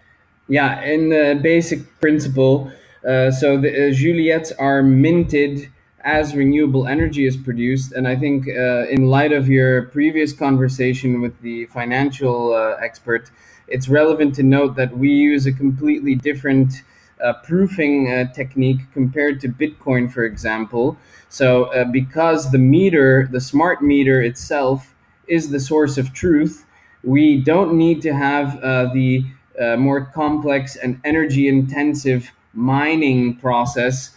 Yeah, in the basic principle. Uh, so the uh, Juliets are minted as renewable energy is produced. And I think, uh, in light of your previous conversation with the financial uh, expert, it's relevant to note that we use a completely different uh, proofing uh, technique compared to Bitcoin, for example. So, uh, because the meter, the smart meter itself, is the source of truth, we don't need to have uh, the more complex and energy intensive mining process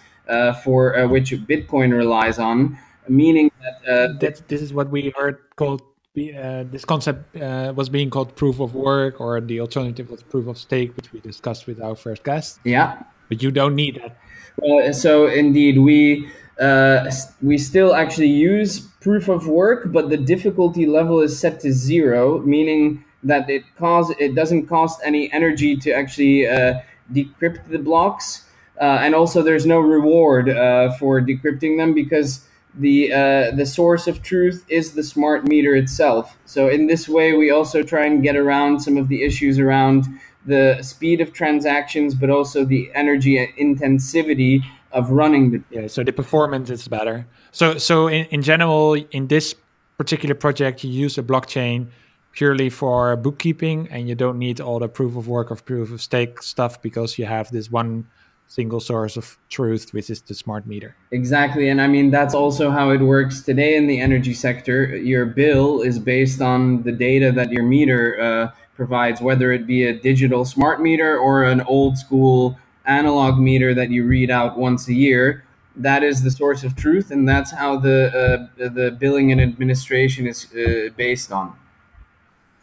for uh, which Bitcoin relies on, meaning that, uh, that this is what we heard called uh, this concept uh, was being called proof of work, or the alternative was proof of stake, which we discussed with our first guest. Yeah. but you don't need that. Uh, so indeed, we uh, we still actually use proof of work, but the difficulty level is set to zero, meaning that it cause it doesn't cost any energy to actually uh, decrypt the blocks, uh, and also there's no reward uh, for decrypting them because the uh, the source of truth is the smart meter itself. So in this way, we also try and get around some of the issues around the speed of transactions, but also the energy intensivity of running the. Yeah, so the performance is better. So so in, in general, in this particular project, you use a blockchain purely for bookkeeping, and you don't need all the proof of work or proof of stake stuff because you have this one single source of truth, which is the smart meter. Exactly. And I mean, that's also how it works today in the energy sector. Your bill is based on the data that your meter uh, provides, whether it be a digital smart meter or an old school analog meter that you read out once a year. That is the source of truth, and that's how the uh, the billing and administration is uh, based on.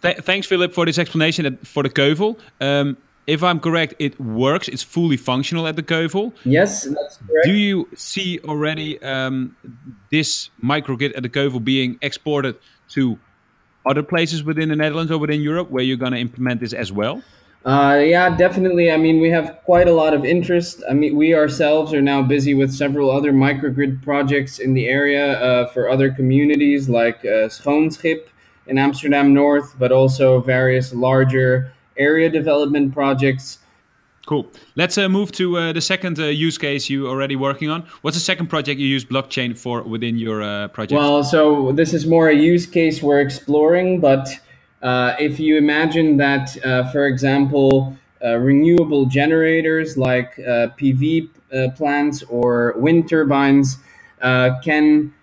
Th- thanks, Philip, for this explanation for the Keuvel. Um, if I'm correct, it works. It's fully functional at the Keuvel. Yes, that's correct. Do you see already um, this microgrid at the Keuvel being exported to other places within the Netherlands or within Europe where you're going to implement this as well? Uh, yeah, definitely. I mean, we have quite a lot of interest. I mean, we ourselves are now busy with several other microgrid projects in the area uh, for other communities like uh, Schoonschip in Amsterdam North, but also various larger area development projects. Cool. Let's uh, move to uh, the second uh, use case you already working on. What's the second project you use blockchain for within your uh, project? Well, so this is more a use case we're exploring, but uh, if you imagine that, uh, for example, renewable generators like PV plants or wind turbines can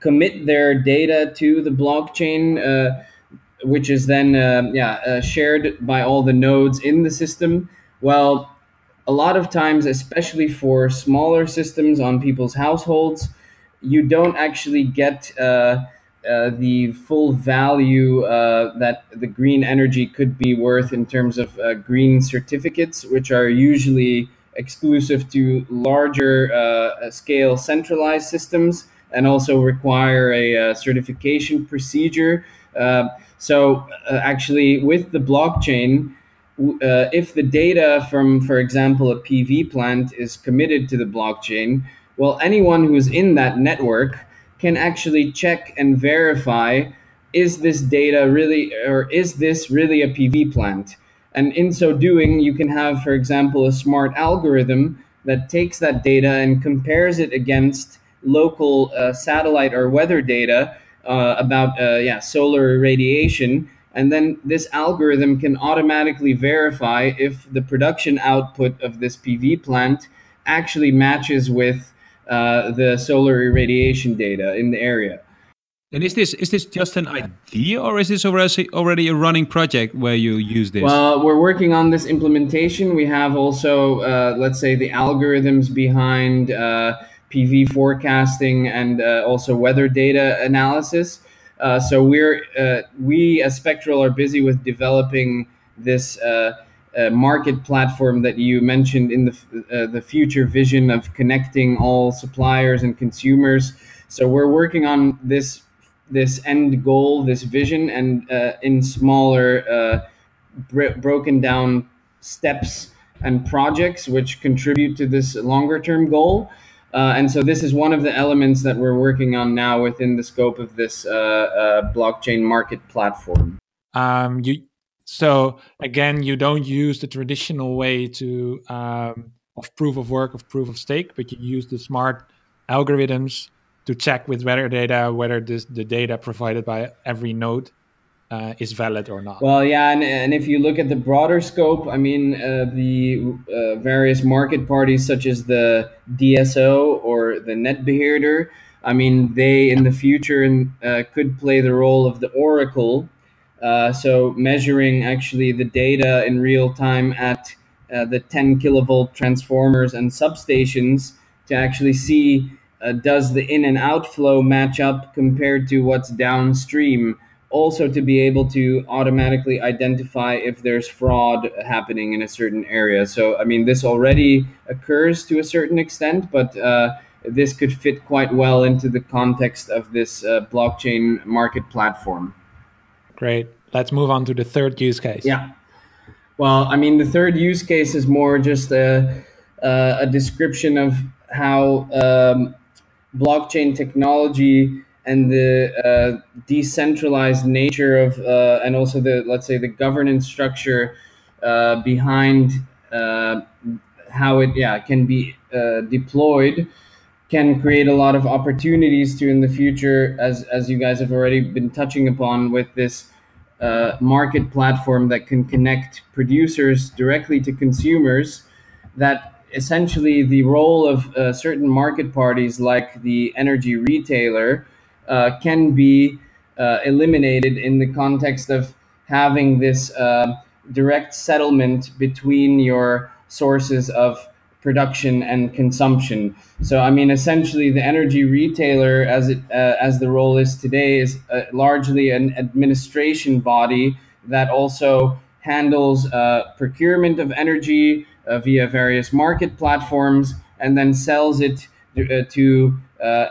commit their data to the blockchain which is then uh, yeah uh, shared by all the nodes in the system. Well, a lot of times, especially for smaller systems on people's households, you don't actually get uh, uh the full value uh, that the green energy could be worth in terms of uh, green certificates, which are usually exclusive to larger scale centralized systems and also require a certification procedure. So uh, actually, with the blockchain, uh, if the data from, for example, a PV plant is committed to the blockchain, well, anyone who is in that network can actually check and verify is this data really, or is this really a PV plant? And in so doing, you can have, for example, a smart algorithm that takes that data and compares it against local uh, satellite or weather data uh, about uh, yeah solar irradiation and then this algorithm can automatically verify if the production output of this PV plant actually matches with uh, the solar irradiation data in the area. And is this is this just an idea, or is this already already a running project where you use this? Well, we're working on this implementation. We have also, uh, let's say, the algorithms behind uh, PV forecasting and uh, also weather data analysis. Uh, so we're uh, we as Spectral are busy with developing this uh, uh, market platform that you mentioned in the uh, the future vision of connecting all suppliers and consumers. So we're working on this this end goal, this vision, and in smaller, br- broken down steps and projects which contribute to this longer term goal. Uh, and so this is one of the elements that we're working on now within the scope of this uh, uh, blockchain market platform. Um, you so again, you don't use the traditional way to um, of proof of work of proof of stake, but you use the smart algorithms to check with weather data whether this, the data provided by every node uh, is valid or not. Well, yeah, and, and if you look at the broader scope, I mean, uh, the uh, various market parties such as the DSO or the netbeheerder, I mean, they in the future uh, could play the role of the oracle. Uh, so measuring actually the data in real time at uh, the 10 kilovolt transformers and substations to actually see does the in and out flow match up compared to what's downstream also to be able to automatically identify if there's fraud happening in a certain area. So, I mean, this already occurs to a certain extent, but uh, this could fit quite well into the context of this uh, blockchain market platform. Great. Let's move on to the third use case. Yeah. Well, I mean, the third use case is more just a, a description of how um, blockchain technology and the uh, decentralized nature of uh, and also the let's say the governance structure uh, behind uh, how it yeah can be uh, deployed can create a lot of opportunities to in the future as as you guys have already been touching upon with this uh, market platform that can connect producers directly to consumers that essentially the role of certain market parties like the energy retailer uh, can be uh, eliminated in the context of having this uh, direct settlement between your sources of production and consumption. So, I mean, essentially, the energy retailer, as it uh, as the role is today, is uh, largely an administration body that also handles uh, procurement of energy via various market platforms and then sells it to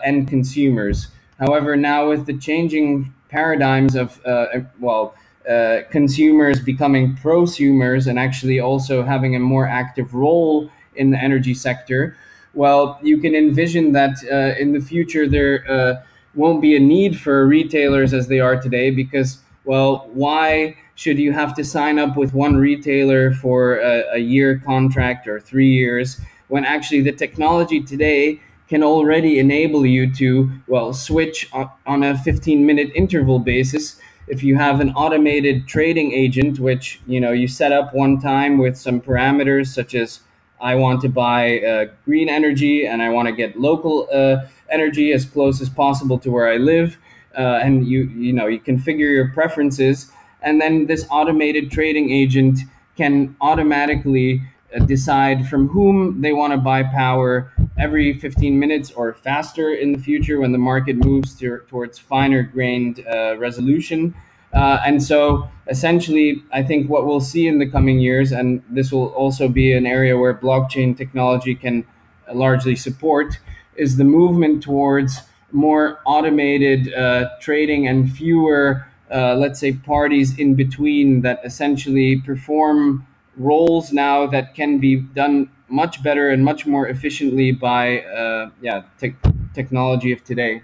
end consumers. However, now with the changing paradigms of, uh, well, uh, consumers becoming prosumers and actually also having a more active role in the energy sector, well, you can envision that uh, in the future there uh, won't be a need for retailers as they are today because, well, why should you have to sign up with one retailer for a, a year contract or three years when actually the technology today can already enable you to, well, switch on a 15 minute interval basis. If you have an automated trading agent, which, you know, you set up one time with some parameters such as I want to buy uh, green energy and I want to get local uh, energy as close as possible to where I live. Uh, and you, you know, you configure your preferences. And then this automated trading agent can automatically uh, decide from whom they want to buy power every 15 minutes or faster in the future when the market moves to, towards finer grained uh, resolution. Uh, and so essentially, I think what we'll see in the coming years, and this will also be an area where blockchain technology can largely support, is the movement towards more automated uh, trading and fewer, uh, let's say, parties in between that essentially perform roles now that can be done much better and much more efficiently by uh, yeah te- technology of today.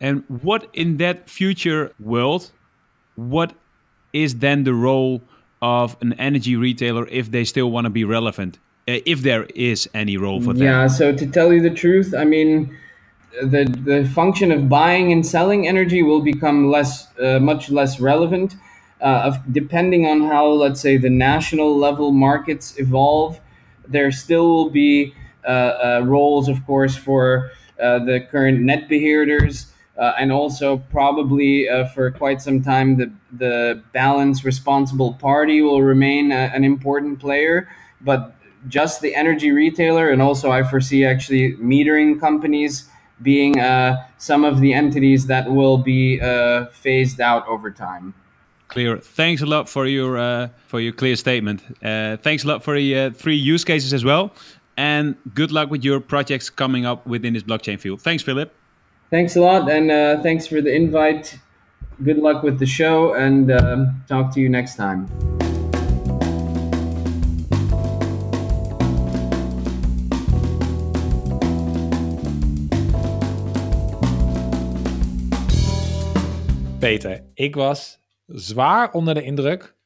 And what in that future world, what is then the role of an energy retailer if they still want to be relevant? Uh, if there is any role for them. Yeah. So to tell you the truth, I mean. The, the function of buying and selling energy will become less uh, much less relevant uh, depending on how, let's say, the national level markets evolve, there still will be uh, uh, roles, of course, for uh, the current net beheerders. Uh, and also probably uh, for quite some time the the balance responsible party will remain a, an important player but just the energy retailer and also i foresee actually metering companies being uh, some of the entities that will be phased out over time Clear. Thanks a lot for your uh, for your clear statement. Uh, thanks a lot for the uh, three use cases as well, and good luck with your projects coming up within this blockchain field. Thanks, Philip. Thanks a lot, and uh, thanks for the invite. Good luck with the show, and um, talk to you next time. Peter, ik was zwaar onder de indruk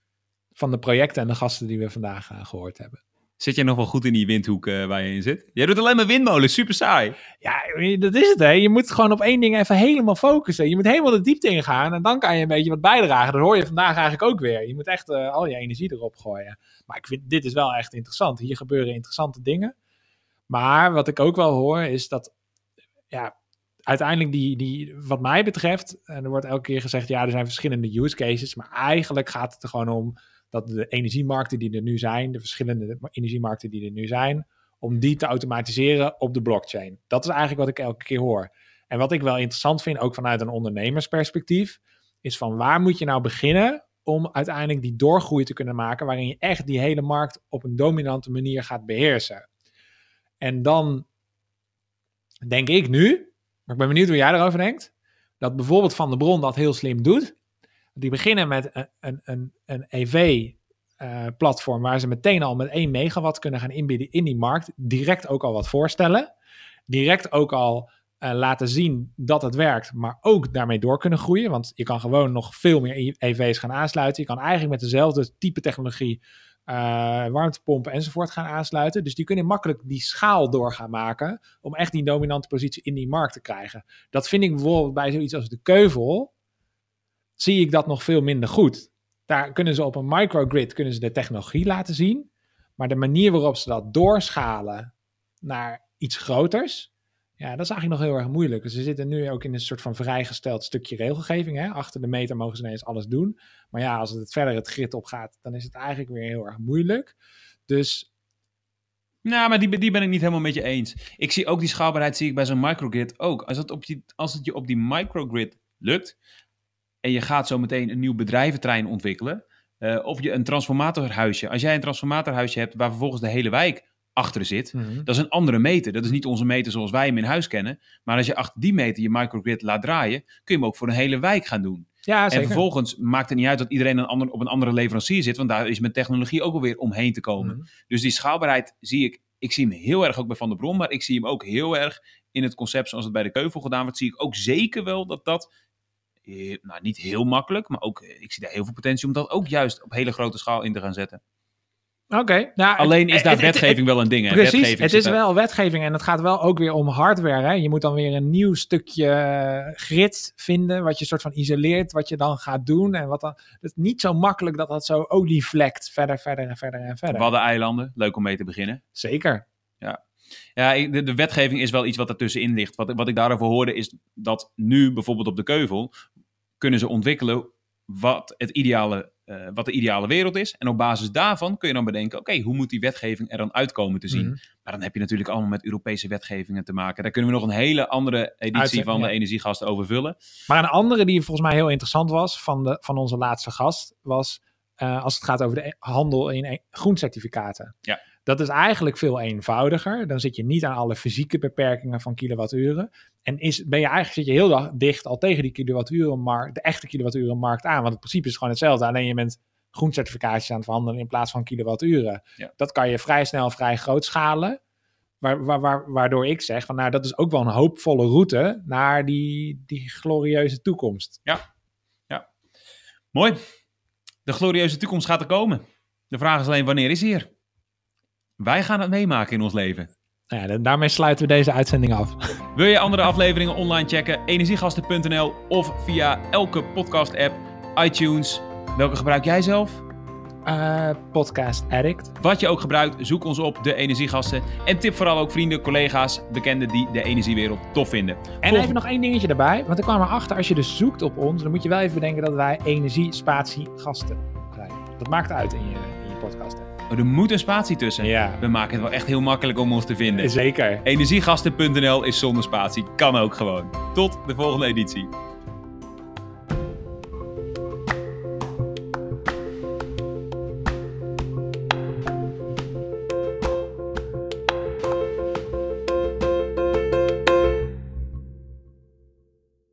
van de projecten en de gasten die we vandaag uh, gehoord hebben. Zit jij nog wel goed in die windhoek uh, waar je in zit? Jij doet alleen maar windmolens, super saai. Ja, dat is het hè. Je moet gewoon op één ding even helemaal focussen. Je moet helemaal de diepte ingaan en dan kan je een beetje wat bijdragen. Dat hoor je vandaag eigenlijk ook weer. Je moet echt uh, al je energie erop gooien. Maar ik vind, dit is wel echt interessant. Hier gebeuren interessante dingen. Maar wat ik ook wel hoor is dat ja, uiteindelijk die, die, wat mij betreft, en er wordt elke keer gezegd, ja, er zijn verschillende use cases, maar eigenlijk gaat het er gewoon om dat de energiemarkten die er nu zijn, de verschillende energiemarkten die er nu zijn, om die te automatiseren op de blockchain. Dat is eigenlijk wat ik elke keer hoor. En wat ik wel interessant vind, ook vanuit een ondernemersperspectief, is van waar moet je nou beginnen om uiteindelijk die doorgroei te kunnen maken, waarin je echt die hele markt op een dominante manier gaat beheersen. En dan denk ik nu, maar ik ben benieuwd hoe jij erover denkt, dat bijvoorbeeld Van de Bron dat heel slim doet. Die beginnen met een, een, een, een EV-platform waar ze meteen al met 1 megawatt kunnen gaan inbieden in die markt. Direct ook al wat voorstellen. Direct ook al uh, laten zien dat het werkt, maar ook daarmee door kunnen groeien. Want je kan gewoon nog veel meer EV's gaan aansluiten. Je kan eigenlijk met dezelfde type technologie warmtepompen enzovoort gaan aansluiten. Dus die kunnen makkelijk die schaal door gaan maken om echt die dominante positie in die markt te krijgen. Dat vind ik bijvoorbeeld bij zoiets als de keuvel, zie ik dat nog veel minder goed. Daar kunnen ze op een microgrid kunnen ze de technologie laten zien, maar de manier waarop ze dat doorschalen naar iets groters, ja, dat is eigenlijk nog heel erg moeilijk. Dus ze zitten nu ook in een soort van vrijgesteld stukje regelgeving. Hè? Achter de meter mogen ze ineens alles doen. Maar ja, als het verder het grid op gaat, dan is het eigenlijk weer heel erg moeilijk. Dus. Nou, maar die, die ben ik niet helemaal met je eens. Ik zie ook die schaalbaarheid zie ik bij zo'n microgrid ook. Als het, op die, als het je op die microgrid lukt en je gaat zo meteen een nieuw bedrijventrein ontwikkelen, uh, of je een transformatorhuisje. Als jij een transformatorhuisje hebt waar vervolgens de hele wijk achter zit. Mhm. Dat is een andere meter. Dat is niet onze meter zoals wij hem in huis kennen. Maar als je achter die meter je microgrid laat draaien, kun je hem ook voor een hele wijk gaan doen. Ja, En vervolgens maakt het niet uit dat iedereen een ander, op een andere leverancier zit, want daar is met technologie ook alweer omheen te komen. Mhm. Dus die schaalbaarheid zie ik, ik zie hem heel erg ook bij Van der Bron, maar ik zie hem ook heel erg in het concept zoals het bij de Keuvel gedaan wordt. Zie ik ook zeker wel dat dat, eh, nou niet heel makkelijk, maar ook, eh, ik zie daar heel veel potentie om dat ook juist op hele grote schaal in te gaan zetten. Oké. Nou, Alleen is het- daar het- het- wetgeving wel een ding. Hè? Precies, Wetgeving het is wel wetgeving en het gaat wel ook weer om hardware. Hè? Je moet dan weer een nieuw stukje eh, grid vinden, wat je soort van isoleert, wat je dan gaat doen. En wat dan, het is niet zo makkelijk dat dat zo olievlekt verder, verder en verder en verder. Waddeneilanden, leuk om mee te beginnen. Zeker. Ja, ik- de, de wetgeving is wel iets wat ertussenin ligt. Wat, wat ik daarover hoorde is dat nu bijvoorbeeld op de Keuvel kunnen ze ontwikkelen wat, het ideale, eh, wat de ideale wereld is. En op basis daarvan kun je dan bedenken, oké, hoe moet die wetgeving er dan uitkomen te zien? Mhm. Maar dan heb je natuurlijk allemaal met Europese wetgevingen te maken. Daar kunnen we nog een hele andere editie van de ja. energiegasten over vullen. Maar een andere die volgens mij heel interessant was van, de, van onze laatste gast, was eh, als het gaat over de e- handel in e- groencertificaten. Ja. Dat is eigenlijk veel eenvoudiger. Dan zit je niet aan alle fysieke beperkingen van kilowatturen. En is, ben je eigenlijk zit je heel dag dicht al tegen die kilowatturenmarkt, de echte kilowatturenmarkt aan. Want het principe is gewoon hetzelfde. Alleen je bent groencertificaatjes aan het verhandelen in plaats van kilowatturen. Ja. Dat kan je vrij snel, vrij groot schalen. Waar, waar, waar- waardoor ik zeg, van, nou, dat is ook wel een hoopvolle route naar die, die glorieuze toekomst. Mooi. De glorieuze toekomst gaat er komen. De vraag is alleen, wanneer is hier? Wij gaan het meemaken in ons leven. Nou ja, daarmee sluiten we deze uitzending af. Wil je andere afleveringen online checken? Energiegasten.nl of via elke podcast-app, iTunes. Welke gebruik jij zelf? Eh, podcast Addict. Wat je ook gebruikt, zoek ons op, de Energiegasten. En tip vooral ook vrienden, collega's, bekenden die de energiewereld tof vinden. En Volg- even nog één dingetje erbij. Want ik kwam erachter, als je dus zoekt op ons, dan moet je wel even bedenken dat wij energie-spatie-gasten zijn. Dat maakt uit in je, er moet een spatie tussen. Ja, We maken het wel echt heel makkelijk om ons te vinden. zeker. Energiegasten.nl is zonder spatie. Kan ook gewoon. Tot de volgende editie.